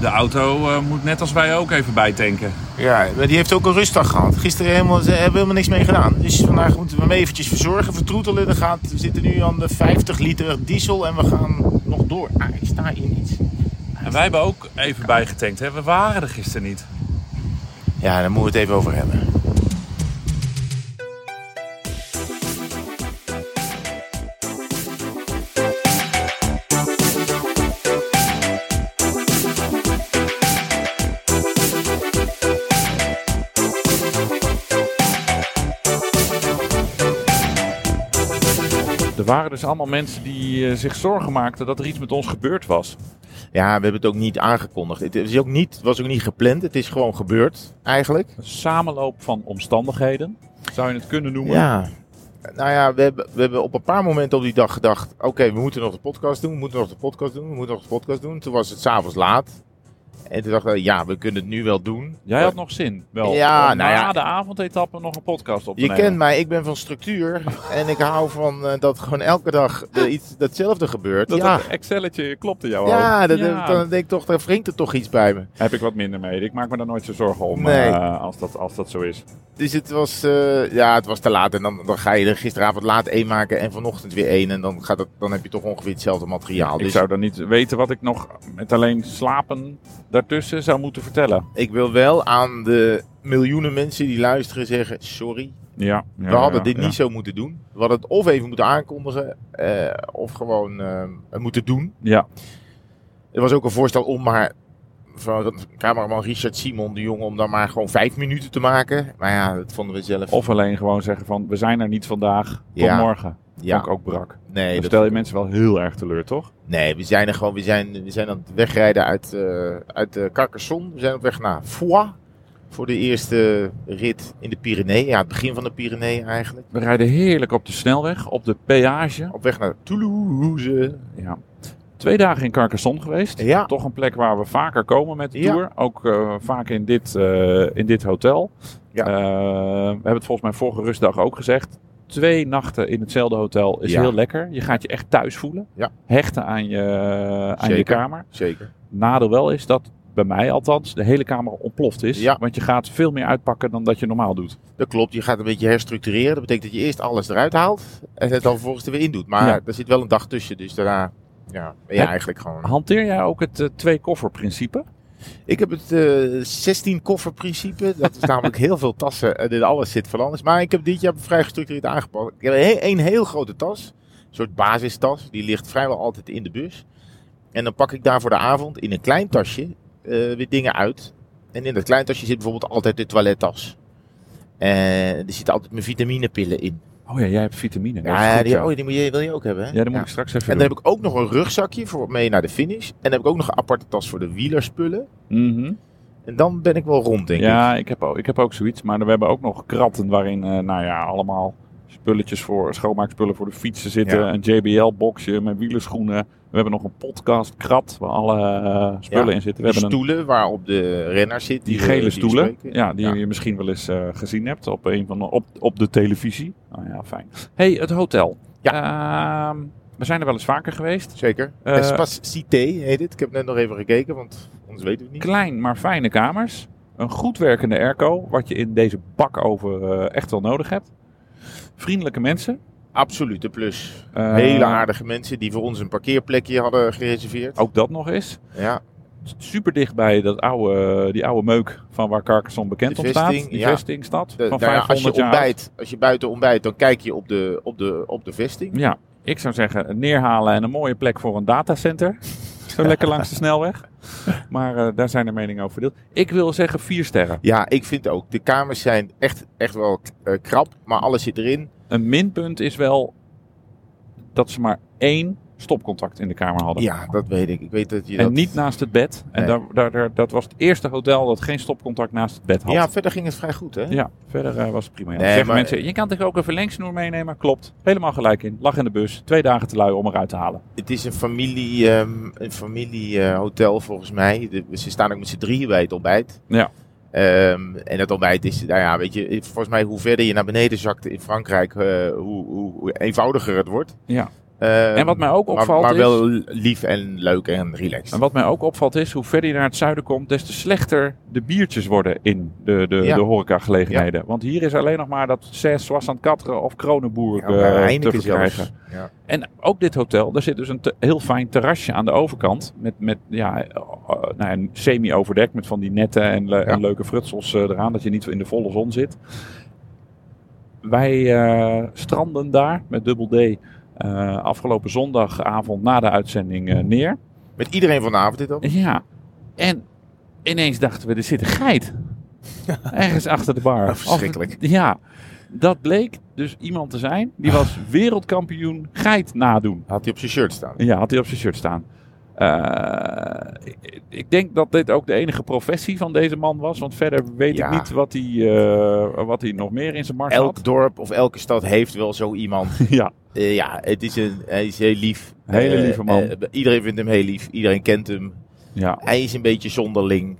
De auto eh, moet net als wij ook even bijtanken. Ja, maar die heeft ook een rustdag gehad. Gisteren helemaal, ze hebben helemaal niks mee gedaan. Dus vandaag moeten we hem eventjes verzorgen, vertroetelen. Er gaat, we zitten nu aan de 50 liter diesel en we gaan nog door. Ah, ik sta hier niet. En wij hebben ook even bijgetankt. Hè? We waren er gisteren niet. Ja, daar moeten we het even over hebben. Er waren dus allemaal mensen die eh, zich zorgen maakten dat er iets met ons gebeurd was. Ja, we hebben het ook niet aangekondigd. Het is ook niet, was ook niet gepland. Het is gewoon gebeurd, eigenlijk. Een samenloop van omstandigheden, zou je het kunnen noemen. Ja. Nou ja, we hebben, we hebben op een paar momenten op die dag gedacht... Oké, we moeten nog de podcast doen, we moeten nog de podcast doen, we moeten nog de podcast doen. Toen was het s'avonds laat. En toen dachten we, ja, we kunnen het nu wel doen. Jij had nog zin, wel. Ja, om nou ja. na de avondetappe nog een podcast op te Je nemen. kent mij, ik ben van structuur. en ik hou van eh, dat gewoon elke dag iets datzelfde gebeurt. Dat ja, dat Excelletje klopte jou ja, dat, dan denk ik toch, daar wringt er toch iets bij me. Heb ik wat minder mee. Ik maak me daar nooit zo zorgen om Nee. eh, als, dat, als dat zo is. Dus het was, eh, ja, het was te laat. En dan, dan ga je er gisteravond laat één maken en vanochtend weer één. En dan, gaat het, dan heb je toch ongeveer hetzelfde materiaal. Ik Dus zou dan niet weten wat ik nog met alleen slapen daartussen zou moeten vertellen. ik wil wel aan de miljoenen mensen die luisteren zeggen, sorry. Ja, We hadden dit niet zo moeten doen. We hadden het of even moeten aankondigen, eh, of gewoon eh, moeten doen. Ja, Er was ook een voorstel om maar van cameraman Richard Simon, de jongen, om dan maar gewoon vijf minuten te maken. Maar ja, dat vonden we zelf. of alleen gewoon zeggen van we zijn er niet vandaag, tot Ja. morgen. Ja, ik ook brak. nee, Dan stel je mensen wel heel erg teleur, toch? Nee, we zijn er gewoon. We zijn, we zijn aan het wegrijden uit, eh uit uh, Carcassonne. We zijn op weg naar Foix. Voor de eerste rit in de Pyreneeën. Ja, het begin van de Pyreneeën eigenlijk. We rijden heerlijk op de snelweg, op de peage. Op weg naar Toulouse. Ja. Twee dagen in Carcassonne geweest. Ja. Toch een plek waar we vaker komen met de Ja. tour. Ook eh, vaak in dit, eh, in dit hotel. Ja. We hebben het volgens mij vorige rustdag ook gezegd. Twee nachten in hetzelfde hotel is Ja. heel lekker. Je gaat je echt thuis voelen. Ja. Hechten aan je, aan je kamer. Zeker. Nadeel wel is dat bij mij althans de hele kamer ontploft is. Ja. Want je gaat veel meer uitpakken dan dat je normaal doet. Dat klopt. Je gaat een beetje herstructureren. Dat betekent dat je eerst alles eruit haalt. En het dan vervolgens er weer in doet. Maar Ja. er zit wel een dag tussen. Dus daarna ja, ben je eigenlijk gewoon... Hanteer jij ook het eh, twee koffer principe? Ik heb het eh 16 koffer principe. Dat is namelijk heel veel tassen. En in alles zit van alles. Maar ik heb dit jaar vrij gestructureerd aangepakt. Ik heb een, he- een heel grote tas. Een soort basistas. Die ligt vrijwel altijd in de bus. En dan pak ik daar voor de avond in een klein tasje eh, weer dingen uit. En in dat klein tasje zit bijvoorbeeld altijd de toilettas. En er zitten altijd mijn vitaminepillen in. Oh ja, jij hebt vitamine. Ja, goed, die, ja. oh, die moet je, wil je ook hebben. Hè? Ja, dat moet ik straks even En doen. dan heb ik ook nog een rugzakje voor mee naar de finish. En dan heb ik ook nog een aparte tas voor de wielerspullen. Mhm. En dan ben ik wel rond, denk ik. Ja, ik heb, ook, ik heb ook zoiets. Maar we hebben ook nog kratten waarin, eh, nou ja, allemaal spulletjes voor, schoonmaakspullen voor de fietsen zitten. Ja. Een JBL-boxje met wielerschoenen. We hebben nog een podcast-krat waar alle eh, spullen Ja, in zitten. We Die hebben een, stoelen waarop de renner zit. die we- gele stoelen, ja, die Ja. je misschien wel eens eh, gezien hebt op, een van de, op, op de televisie. Nou ja, fijn. hey, het hotel. Ehm, we zijn er wel eens vaker geweest. Zeker. Eh, Espacité heet het. Ik heb net nog even gekeken, want anders weten we het niet. Klein, maar fijne kamers. Een goed werkende airco, wat je in deze bak over eh, echt wel nodig hebt. Vriendelijke mensen. Absolute plus. Eh, Hele aardige mensen die voor ons een parkeerplekje hadden gereserveerd. Ook dat nog eens. Ja, Super dichtbij dat oude, die oude meuk van waar Carcassonne bekend om staat. Die ja. vestingstad de- van nou ja, als 500 je ontbijt, als je buiten ontbijt, dan kijk je op de, op de, op de vesting. Ja, ik zou zeggen neerhalen en een mooie plek voor een datacenter. Zo lekker langs de snelweg. Maar eh, daar zijn de meningen over verdeeld. Ik wil zeggen vier sterren. Ja, ik vind ook. De kamers zijn echt, echt wel eh, krap, maar alles zit erin. Een minpunt is wel dat ze maar één stopcontact in de kamer hadden. Ja, dat weet ik. Ik weet dat je En dat... niet naast het bed. En Nee. daar, daar, daar- dat was het eerste hotel dat geen stopcontact naast het bed had. Ja, verder ging het vrij goed, hè? Ja, verder eh, was het prima. Ja. Nee, Zeggen maar- mensen, je kan toch ook een verlengsnoer meenemen? Klopt. Helemaal gelijk in. Lag in de bus. Twee dagen te lui om eruit te halen. Het is een familie, ehm, een familiehotel volgens mij. De- ze staan ook met z'n drieën bij het ontbijt. Ja. Ehm, en het ontbijt is, nou ja, weet je, volgens mij hoe verder je naar beneden zakt in Frankrijk, eh, hoe, hoe, hoe eenvoudiger het wordt. Ja. Ehm, En wat mij ook maar, opvalt maar is... wel lief en leuk en relaxed. En wat mij ook opvalt is, hoe verder je naar het zuiden komt, des te slechter de biertjes worden in de, de, Ja. de horecagelegenheden. Want hier is alleen nog maar dat 6, Soissant Quatre of Kronenboer Ja, maar te verkrijgen. En ook dit hotel, daar zit dus een te- heel fijn terrasje aan de overkant. Met, met ja, eh, eh, nou, een semi-overdekt met van die netten en, le- en leuke frutsels eraan. Dat je niet in de volle zon zit. Wij stranden daar met dubbel D afgelopen zondagavond na de uitzending eh, neer. Met iedereen vanavond dit ook. Ja, en ineens dachten we, er zit een geit. Ergens achter de bar. Oh, verschrikkelijk. Of- ja, dat bleek dus iemand te zijn. Die was wereldkampioen geit nadoen. Had hij op zijn shirt staan. Ja, had hij op zijn shirt staan. Eh, ik, ik denk dat dit ook de enige professie van deze man was. Want verder weet Ja. ik niet wat hij, eh, wat hij nog meer in zijn mars Elk had. dorp of elke stad heeft wel zo iemand. Ja, Eh, ja, het is een, hij is heel lief. Hele lieve man. iedereen vindt hem heel lief. Iedereen kent hem. ja. Hij is een beetje zonderling,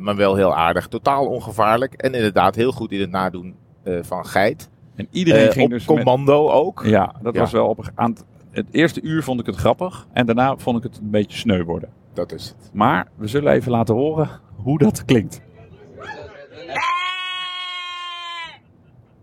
maar wel heel aardig. Totaal ongevaarlijk. En inderdaad heel goed in het nadoen van geit. En iedereen ging op dus met- commando ook. Ja, dat Ja. was wel op een- aan het, eerste uur vond ik het grappig. En daarna vond ik het een beetje sneu worden. Dat is het. Maar we zullen even laten horen hoe dat klinkt.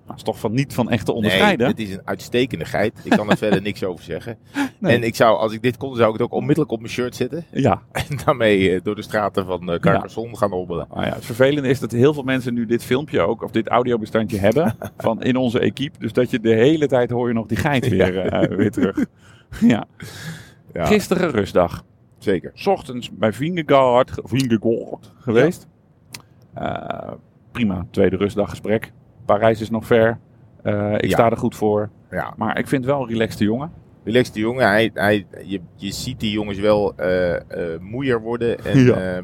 Dat is toch van niet van echt te onderscheiden? Nee, het is een uitstekende geit. Ik kan er verder niks over zeggen. Nee. En ik zou, als ik dit kon, zou ik het ook onmiddellijk op mijn shirt zetten. Ja. En daarmee eh, door de straten van uh, Carcassonne gaan hobbelen. Nou ja, het vervelende is dat heel veel mensen nu dit filmpje ook, of dit audiobestandje hebben, van in onze equipe. Dus dat je de hele tijd hoor je nog die geit weer, eh, weer terug. ja. Ja, Gisteren rustdag. zeker. 's ochtends bij Vingegaard, Vingegaard geweest. Eh, prima, tweede rustdaggesprek. Parijs is nog ver. Eh, ik Ja. sta er goed voor. Ja. Maar ik vind wel een relaxte jongen. Relax die jongen. Hij, hij, je, je ziet die jongens wel eh eh, moeier worden. En, Ja. ja.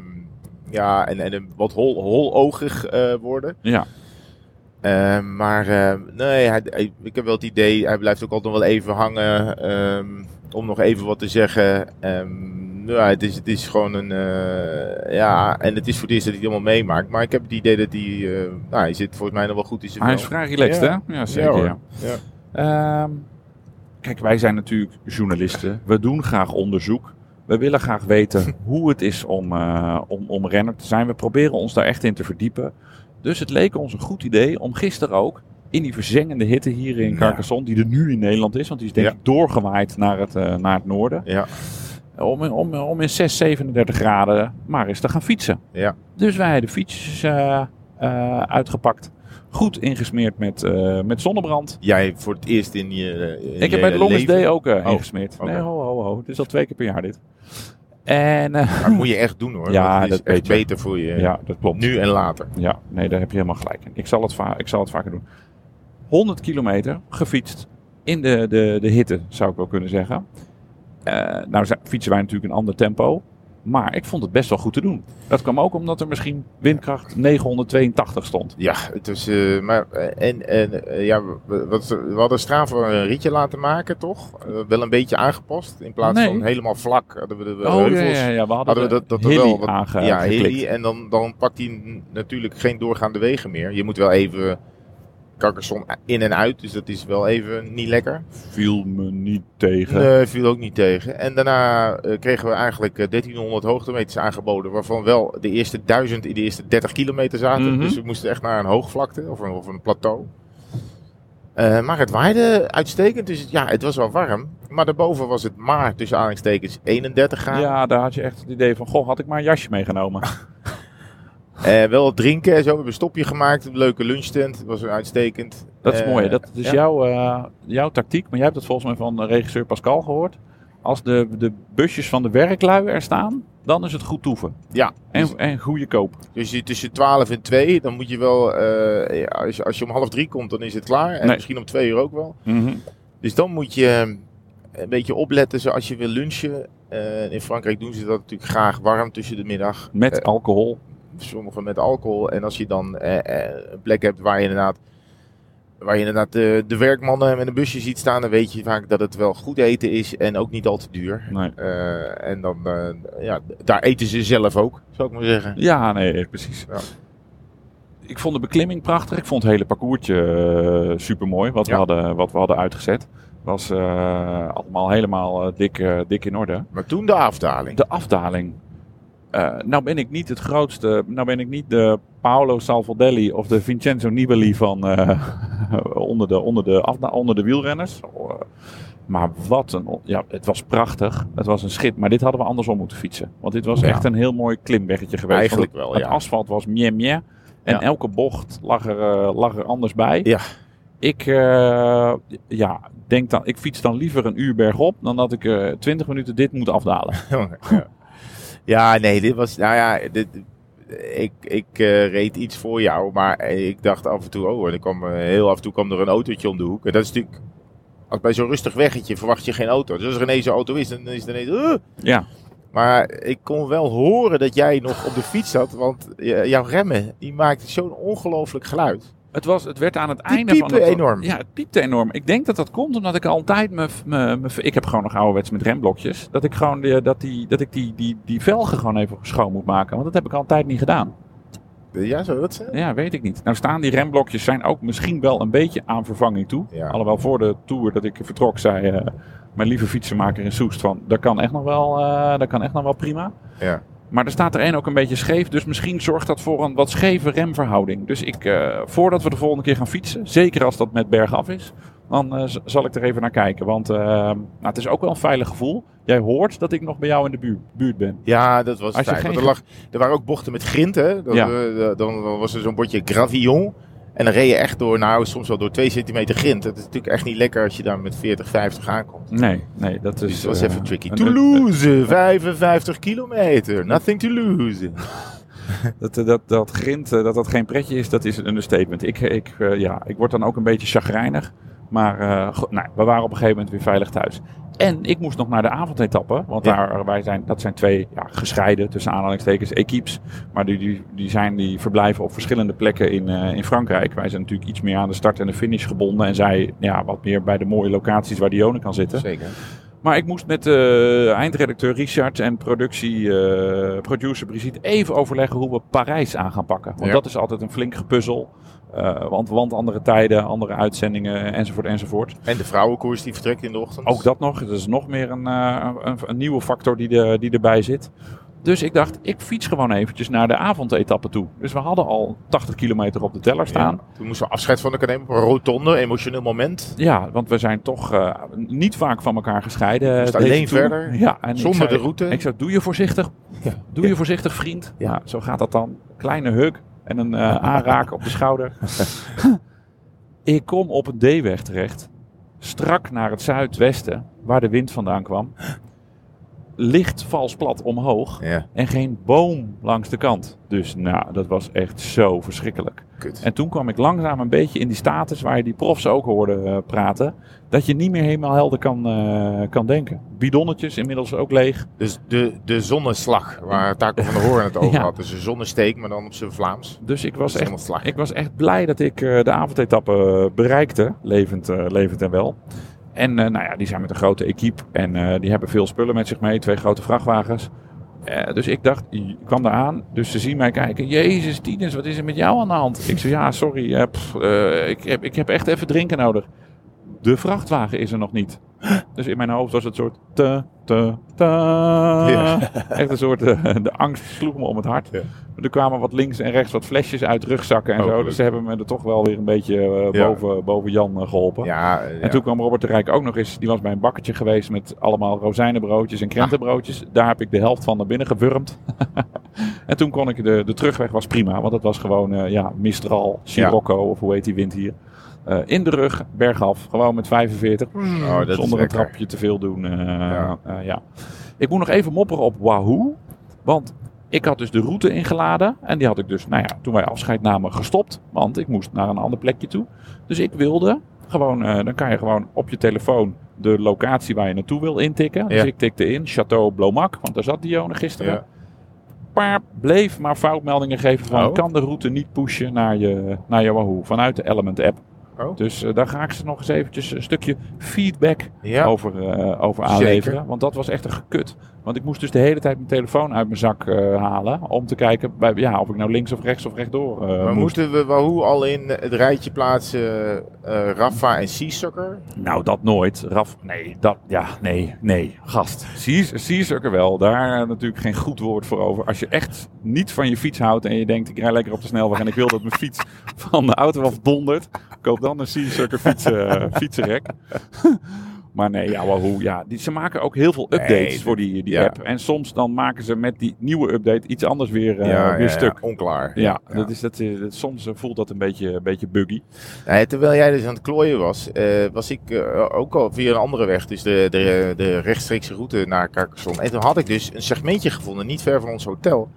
ja, en, en wat hol, holoogig eh worden. Ja, Eh, maar eh, nee, hij, hij- ik heb wel het idee, hij blijft ook altijd nog wel even hangen. ehm, om nog even wat te zeggen. Ehm, ja, het is, het is gewoon een. eh, ja, en het is voor het eerst dat hij het helemaal meemaakt. Maar ik heb het idee dat hij. eh, nou, hij zit volgens mij nog wel goed in zijn hij is vrij relaxed, Ja. hè? Ja, zeker. hoor. Ja, Ja. Ehm, kijk, wij zijn natuurlijk journalisten. We doen graag onderzoek. We willen graag weten hoe het is om, eh, om, om renner te zijn. We proberen ons daar echt in te verdiepen. Dus het leek ons een goed idee om gisteren ook in die verzengende hitte hier in. Carcassonne, die er nu in Nederland is, want die is denk Ja. ik doorgewaaid naar het, eh, naar het noorden. Ja, Om, om, om in 6, 37 graden maar eens te gaan fietsen. ja. Dus wij de fietsjes eh, eh, uitgepakt. Goed ingesmeerd met, eh, met zonnebrand. Jij voor het eerst in je. in Ik heb bij de Longest Day ook eh, Oh, ingesmeerd. Nee, ho, ho, ho. Het is al twee keer per jaar dit. En eh, Maar dat moet je echt doen hoor. Ja, het is dat echt beter voor je. ja, dat klopt. Nu en later. Ja, nee, daar heb je helemaal gelijk in. Ik zal het, va- ik zal het vaker doen. 100 kilometer gefietst in de, de, de hitte, zou ik wel kunnen zeggen. Eh, nou fietsen wij natuurlijk een ander tempo. Maar ik vond het best wel goed te doen. Dat kwam ook omdat er misschien windkracht 982 stond. Ja, het was. eh, maar, eh, en en eh, ja, we, wat, we hadden Strava een ritje laten maken, toch? Wel een beetje aangepast. In plaats Nee. van helemaal vlak hadden we de Oh heuvels. ja, ja, we hadden, Hadden we dat, dat er wel wat, ja. Hilly. En dan, dan pakt hij natuurlijk geen doorgaande wegen meer. Je moet wel even Carcassonne in en uit. Dus dat is wel even niet lekker. Viel me niet tegen. Nee, viel ook niet tegen. En daarna eh, kregen we eigenlijk eh, 1300 hoogtemeters aangeboden. Waarvan wel de eerste 1000 in de eerste 30 kilometer zaten. Mhm. Dus we moesten echt naar een hoogvlakte of een, of een plateau. Eh, maar het waaide uitstekend. Dus ja, het was wel warm. Maar daarboven was het maar tussen aanhalingstekens 31 graden. Ja, daar had je echt het idee van, goh, had ik maar een jasje meegenomen. Eh, wel wat drinken en zo. We hebben een stopje gemaakt. Een leuke lunchtent. Dat was uitstekend. Dat is Eh, mooi. hè? Dat is ja. jouw, eh, jouw tactiek, maar jij hebt het volgens mij van eh, regisseur Pascal gehoord. Als de, de busjes van de werklui er staan, dan is het goed toeven. Ja, En, dus, en goede koop. dus tussen 12 en 2, dan moet je wel, eh, ja, als, je, als je om half drie komt, dan is het klaar. En Nee. misschien om twee uur ook wel. Mhm. Dus dan moet je eh, een beetje opletten zoals je wil lunchen. Eh, in Frankrijk doen ze dat natuurlijk graag warm tussen de middag. Met Eh, alcohol. Sommigen met alcohol. En als je dan eh, eh, een plek hebt waar je inderdaad, waar je inderdaad de, de werkmannen met een busje ziet staan, dan weet je vaak dat het wel goed eten is en ook niet al te duur. Nee. Eh, en dan, ja, daar eten ze zelf ook, zou ik maar zeggen. Ja, nee, precies. Ja. Ik vond de beklimming prachtig. Ik vond het hele parcoursje super mooi wat, we hadden, wat we hadden uitgezet. Was allemaal helemaal dik, dik in orde. Maar toen de afdaling. De afdaling. Eh, nou ben ik niet het grootste. Nou ben ik niet de Paolo Salvadelli of de Vincenzo Nibali van eh, onder, de, onder, de onder de wielrenners. Oh, eh, maar wat een. Ja, het was prachtig. Het was een schip. Maar dit hadden we andersom moeten fietsen. Want dit was Ja. echt een heel mooi klimweggetje geweest. Eigenlijk Want wel, het, ja. Het asfalt was mie mie. En Ja. elke bocht lag er, lag er anders bij. Ja. Ik ja, denk dan, ik fiets dan liever een uur bergop dan dat ik 20 minuten dit moet afdalen. ja. Ja, nee, dit was. Nou ja, dit, ik, ik eh, reed iets voor jou, maar ik dacht af en toe, oh, en kwam, eh, heel af en toe kwam er een autootje om de hoek. En dat is natuurlijk. Als bij zo'n rustig weggetje verwacht je geen auto. Dus als er ineens een auto is, dan is het ineens. "Uh." Ja, Maar ik kon wel horen dat jij nog op de fiets zat. Want j- jouw remmen, die maakten zo'n ongelooflijk geluid. Het, was, het werd aan het Die einde van het, enorm. Ja, het piepte enorm. Ik denk dat dat komt omdat ik altijd me, me, me ik heb gewoon nog ouderwets met remblokjes, dat ik gewoon die, dat die, dat ik die, die, die velgen gewoon even schoon moet maken, want dat heb ik altijd niet gedaan. Ja, zo dat zijn. Ja, weet ik niet. Nou staan die remblokjes zijn ook misschien wel een beetje aan vervanging toe. Ja. Alhoewel voor de tour dat ik vertrok zei eh, mijn lieve fietsenmaker in Soest van dat kan echt nog wel, eh, dat kan echt nog wel prima. Ja. Maar er staat er één ook een beetje scheef, dus misschien zorgt dat voor een wat scheve remverhouding. Dus ik, eh, voordat we de volgende keer gaan fietsen, zeker als dat met bergaf is, dan eh, zal ik er even naar kijken. Want eh, nou, het is ook wel een veilig gevoel. Jij hoort dat ik nog bij jou in de buurt, buurt ben. Ja, dat was fijn. geen er, lag, er waren ook bochten met grind, hè. Ja. dan, dan was er zo'n bordje gravillon. En dan reed je echt door, nou, soms wel door 2 centimeter grind. Dat is natuurlijk echt niet lekker als je daar met 40, 50 aankomt. Nee, nee, dat is... Dus dat was eh, even tricky. Toulouse, 55 kilometer. Nothing to lose. Dat, dat, dat grind, eh, dat dat geen pretje is, dat is een understatement. Ik, ik, eh, ja, ik word dan ook een beetje chagrijnig. Maar go- nou, we waren op een gegeven moment weer veilig thuis. En ik moest nog naar de avondetappe. Want Ja. daar, wij zijn, dat zijn twee ja, gescheiden, tussen aanhalingstekens, equipes. Maar die, die, die, zijn, die verblijven op verschillende plekken in, eh, in Frankrijk. Wij zijn natuurlijk iets meer aan de start en de finish gebonden. En zij ja, wat meer bij de mooie locaties waar Dione kan zitten. Zeker. Maar ik moest met uh, eindredacteur Richard en productie, uh, producer Brigitte even overleggen hoe we Parijs aan gaan pakken. Want Ja. dat is altijd een flink gepuzzel. Uh, want, want andere tijden, andere uitzendingen enzovoort enzovoort. En de vrouwenkoers die vertrekt in de ochtend. Ook dat nog. Dat is nog meer een, uh, een, een, nieuwe factor die, de, die erbij zit. Dus ik dacht, ik fiets gewoon eventjes naar de avondetappe toe. Dus we hadden al 80 kilometer op de teller staan. Ja, toen moesten we afscheid van elkaar nemen op een rotonde, emotioneel moment. Ja, want we zijn toch uh, niet vaak van elkaar gescheiden. Dus alleen verder, ja, en zonder zei, de route. Ik zei, doe je voorzichtig. Ja. Doe je voorzichtig, vriend. Ja. Nou, zo gaat dat dan. Kleine huk en een uh, aanraken op de schouder. ik kom op een D-weg terecht. Strak naar het zuidwesten, waar de wind vandaan kwam. Licht vals plat omhoog. Ja. En geen boom langs de kant. Dus nou, dat was echt zo verschrikkelijk. Kut. En toen kwam ik langzaam een beetje in die status waar je die profs ook hoorde uh, praten. Dat je niet meer helemaal helder kan, uh, kan denken. Bidonnetjes inmiddels ook leeg. Dus de, de zonneslag, waar Taco van der Hoorn het over Ja. had. Dus een zonnesteek, maar dan op zijn Vlaams. Dus ik was, echt, ik was echt blij dat ik uh, de avondetappe bereikte. Levend, levend en wel. En uh, nou ja, die zijn met een grote equipe. En uh, die hebben veel spullen met zich mee. Twee grote vrachtwagens. Uh, dus ik dacht, ik kwam daar aan. Dus ze zien mij kijken. Jezus, Tinus, wat is er met jou aan de hand? Ik zei, ja, sorry. Ik, heb, ik heb echt even drinken nodig. De vrachtwagen is er nog niet. Dus in mijn hoofd was het soort te, te, te. Ja. Echt een soort, uh, de angst sloeg me om het hart. Ja. Er kwamen wat links en rechts wat flesjes uit rugzakken en Oh, zo. Dus ze hebben me er toch wel weer een beetje uh, Ja. boven, boven Jan uh, geholpen. En toen kwam Robert de Rijk ook nog eens. Die was bij een bakkertje geweest met allemaal rozijnenbroodjes en krentenbroodjes. Daar heb ik de helft van naar binnen gewurmd. en toen kon ik de, de terugweg was prima. Want het was gewoon ja, Mistral, Sirocco of hoe heet die wind hier. Uh, in de rug, bergaf, gewoon met 45. Oh, dat is zonder een lekker. trapje te veel doen. Uh, Ja. ja. ja. Ik moet nog even mopperen op Wahoo. Want ik had dus de route ingeladen. En die had ik dus, nou ja, toen wij afscheid namen, gestopt. Want ik moest naar een ander plekje toe. Dus ik wilde gewoon, dan kan je gewoon op je telefoon de locatie waar je naartoe wil intikken. Dus Ja. ik tikte in Château Blomac, want daar zat Dione gisteren. Ja. Bleef maar foutmeldingen geven van Oh. kan de route niet pushen naar je, naar je Wahoo vanuit de Element app. Oh. Dus uh, daar ga ik ze nog eens eventjes een stukje feedback over, uh, over Zeker. aanleveren. Want dat was echt een gekut. Want ik moest dus de hele tijd mijn telefoon uit mijn zak eh, halen. Om te kijken bij, ja, of ik nou links of rechts of rechtdoor uh, Maar moest. moeten we Wahoo al in het rijtje plaatsen eh Rafa en Seasucker? Nou, dat nooit. Raf, nee, dat, ja, nee, nee, gast. Seasucker wel, daar natuurlijk geen goed woord voor over. Als je echt niet van je fiets houdt en je denkt, ik rij lekker op de snelweg en ik wil dat mijn fiets van de auto afdondert, koop dan een Seasucker fiets, eh, fietsenrek. Maar nee, ja, Wahoo, ja, die, ze maken ook heel veel updates Nee, voor die, die ja. app. En soms dan maken ze met die nieuwe update iets anders weer, eh, weer stuk. onklaar. Ja, Dat is, dat, soms eh, voelt dat een beetje, een beetje buggy. Nee, terwijl jij dus aan het klooien was, eh, was ik eh, ook al via een andere weg, dus de, de, de rechtstreekse route naar Carcassonne. En toen had ik dus een segmentje gevonden, niet ver van ons hotel,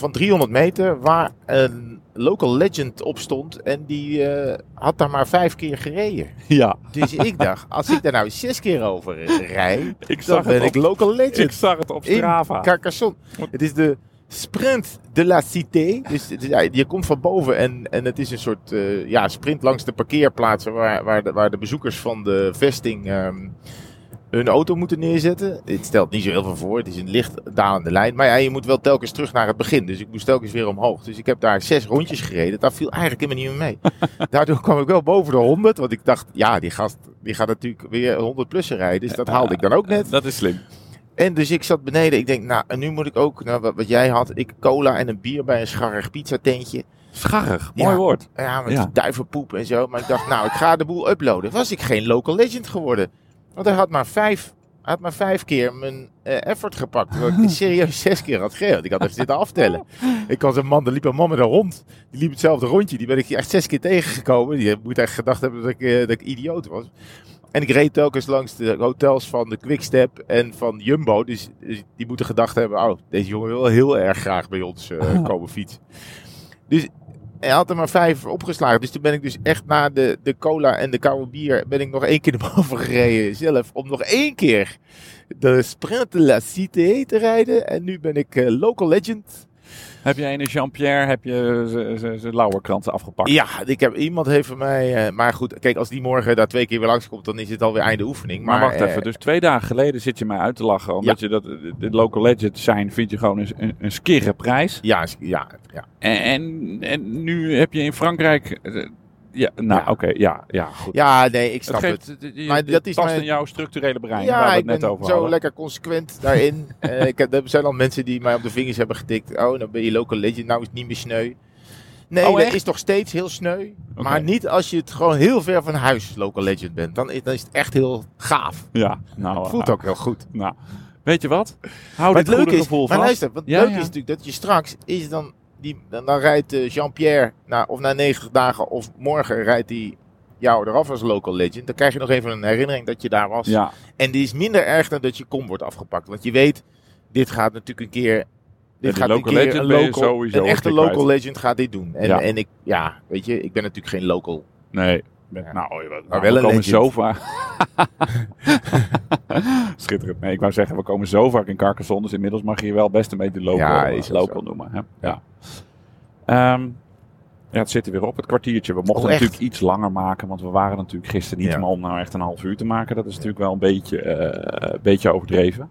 van 300 meter, waar een local legend op stond. En die eh, had daar maar vijf keer gereden. Ja, Dus ik dacht, als ik daar nou zes keer over rij, ik dan ben ik local legend. ik zag het op in Strava. Carcassonne. Het is de sprint de la cité. Dus ja, je komt van boven en, en het is een soort eh, ja, sprint langs de parkeerplaatsen waar, waar, de, waar de bezoekers van de vesting ehm, hun auto moeten neerzetten. Het stelt niet zo heel veel voor. Het is een licht dalende lijn. Maar ja, je moet wel telkens terug naar het begin. Dus ik moest telkens weer omhoog. Dus ik heb daar zes rondjes gereden. Dat viel eigenlijk helemaal niet meer mee. Daardoor kwam ik wel boven de 100. Want ik dacht, ja, die gast die gaat natuurlijk weer 100 plussen rijden. Dus dat haalde ik dan ook net. Dat is slim. En dus ik zat beneden. Ik denk, nou, en nu moet ik ook, nou, wat, wat jij had, ik cola en een bier bij een scharrig pizzatentje. Scharrig, Ja. mooi woord. Ja, met Ja. duivenpoep en zo. Maar ik dacht, nou, ik ga de boel uploaden. Was ik geen local legend geworden. Want hij had maar vijf, had maar vijf keer mijn eh, effort gepakt. Terwijl ik serieus zes keer had gereden. Want ik had even zitten aftellen. Ik was een man, er liep een man met een hond. Die liep hetzelfde rondje. Die ben ik echt zes keer tegengekomen. Die moet echt gedacht hebben dat ik, eh, dat ik idioot was. En ik reed telkens langs de hotels van de Quickstep en van Jumbo. Dus, dus die moeten gedacht hebben, oh, deze jongen wil heel erg graag bij ons eh, komen fietsen. Dus hij had er maar vijf opgeslagen. Dus toen ben ik dus echt na de, de cola en de koude bier... ben ik nog één keer naar boven gereden zelf. Om nog één keer de Sprint de la Cité te rijden. En nu ben ik eh, local legend. Heb jij in een Jean-Pierre heb je zijn lauwerkranten afgepakt? Ja, ik heb, iemand heeft van mij... eh, maar goed, kijk, als die morgen daar twee keer weer langskomt... dan is het alweer einde oefening. Maar, Maar, wacht eh, even, dus twee dagen geleden zit je mij uit te lachen. Omdat je dat, de local legend zijn, vind je gewoon een, een, een skere prijs. Ja, ja, ja. En, en, en nu heb je in Frankrijk... Ja, nou Ja. oké, ja, ja, goed. ja, nee, ik het snap geeft, het. je- Maar dat is past mijn- in jouw structurele brein, waar Ja, we het ik net ben over zo hadden. lekker consequent daarin. Eh, ik heb, er zijn al mensen die mij op de vingers hebben getikt. Oh, dan ben je local legend. Nou is het niet meer sneu. Nee, Oh, dat is nog steeds heel sneu. Maar niet als je het gewoon heel ver van huis local legend bent. Dan is, dan is het echt heel gaaf. Ja, nou, Het voelt eh, ook heel goed. Nou, weet je wat? Hou dit het leuke goede is, gevoel maar luister, wat Ja, leuk ja. is natuurlijk dat je straks is dan, die, dan, dan rijdt eh, Jean-Pierre na, of na 90 dagen of morgen rijdt hij jou eraf als local legend. Dan krijg je nog even een herinnering dat je daar was. Ja, En die is minder erg dan dat je kom wordt afgepakt. Want je weet, dit gaat natuurlijk een keer. Dit gaat een local keer legend een, local, een echte local kwijt. legend gaat dit doen. En, Ja. en ik, ja, weet je, ik ben natuurlijk geen local. nee. Ja. Nou, Maar we wel komen zo vaak... Schitterend. Nee, ik wou zeggen, we komen zo vaak in Carcassonne, dus inmiddels mag je je wel best een beetje local, Ja, eh, is local noemen. Hè? Ja. Ehm, ja, het zit er weer op, het kwartiertje. We mochten Oh, natuurlijk iets langer maken, want we waren natuurlijk gisteren niet Ja. om nou echt een half uur te maken. Dat is natuurlijk wel een beetje, eh, een beetje overdreven.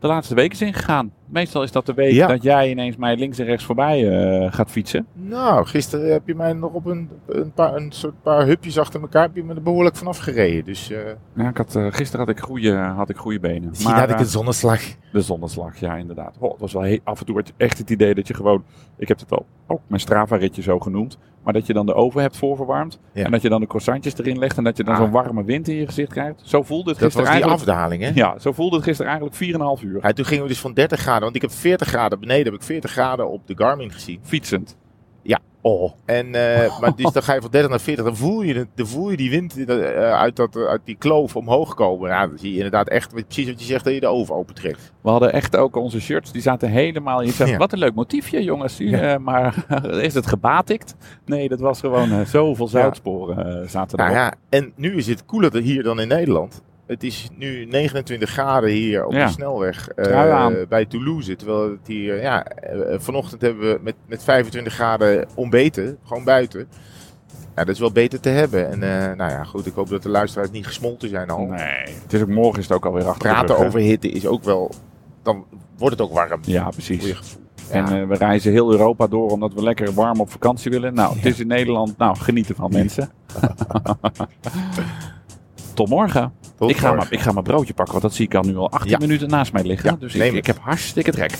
De laatste week is ingegaan. Meestal is dat de week Ja. dat jij ineens mij links en rechts voorbij eh, gaat fietsen. Nou, gisteren heb je mij nog op een, een, paar, een soort paar hupjes achter elkaar heb je me er behoorlijk vanaf gereden. Dus eh Ja, ik had, eh, gisteren had ik goede, had ik goede benen. misschien had ik een zonneslag. De zonneslag, ja, inderdaad. Oh, het was wel he- af en toe echt het idee dat je gewoon. Ik heb het al ook mijn Strava-ritje zo genoemd. Maar dat je dan de oven hebt voorverwarmd. Ja. En dat je dan de croissantjes erin legt. En dat je dan Ah. zo'n warme wind in je gezicht krijgt. Zo voelde het Dat gisteren was die eigenlijk. afdaling, hè? Ja, zo voelde het gisteren eigenlijk 4,5 uur. Ja, toen gingen we dus van 30 graden, want ik heb 40 graden beneden, heb ik 40 graden op de Garmin gezien. Fietsend. Oh. En, eh, maar dus dan ga je van 30 naar 40, dan voel je, dan voel je die wind eh, uit, dat, uit die kloof omhoog komen. Ja, dan zie je inderdaad echt, precies wat je zegt, dat je de oven opentrekt. We hadden echt ook onze shirts. Die zaten helemaal. Je zegt, Ja. wat een leuk motiefje, jongens. Ja. Eh, maar is het gebatikt? Nee, dat was gewoon eh, zoveel zoutsporen eh, zaten Nou erop. ja, en nu is het koeler hier dan in Nederland. Het is nu 29 graden hier op Ja. de snelweg eh, bij Toulouse. Terwijl het hier, ja, eh, vanochtend hebben we met, met 25 graden ontbeten, gewoon buiten. Ja, dat is wel beter te hebben. En eh, nou ja, goed, ik hoop dat de luisteraars niet gesmolten zijn al. Nee, het is ook morgen is het ook alweer achter Praten over hitte is ook wel dan wordt het ook warm. Ja, precies. En eh, we reizen heel Europa door omdat we lekker warm op vakantie willen. Nou, het is in Nederland. Nou, genieten van mensen. Tot morgen. Ik, ga maar, ik ga mijn broodje pakken, want dat zie ik al nu al 18 Ja. minuten naast mij liggen. Dus ik, ik heb hartstikke trek.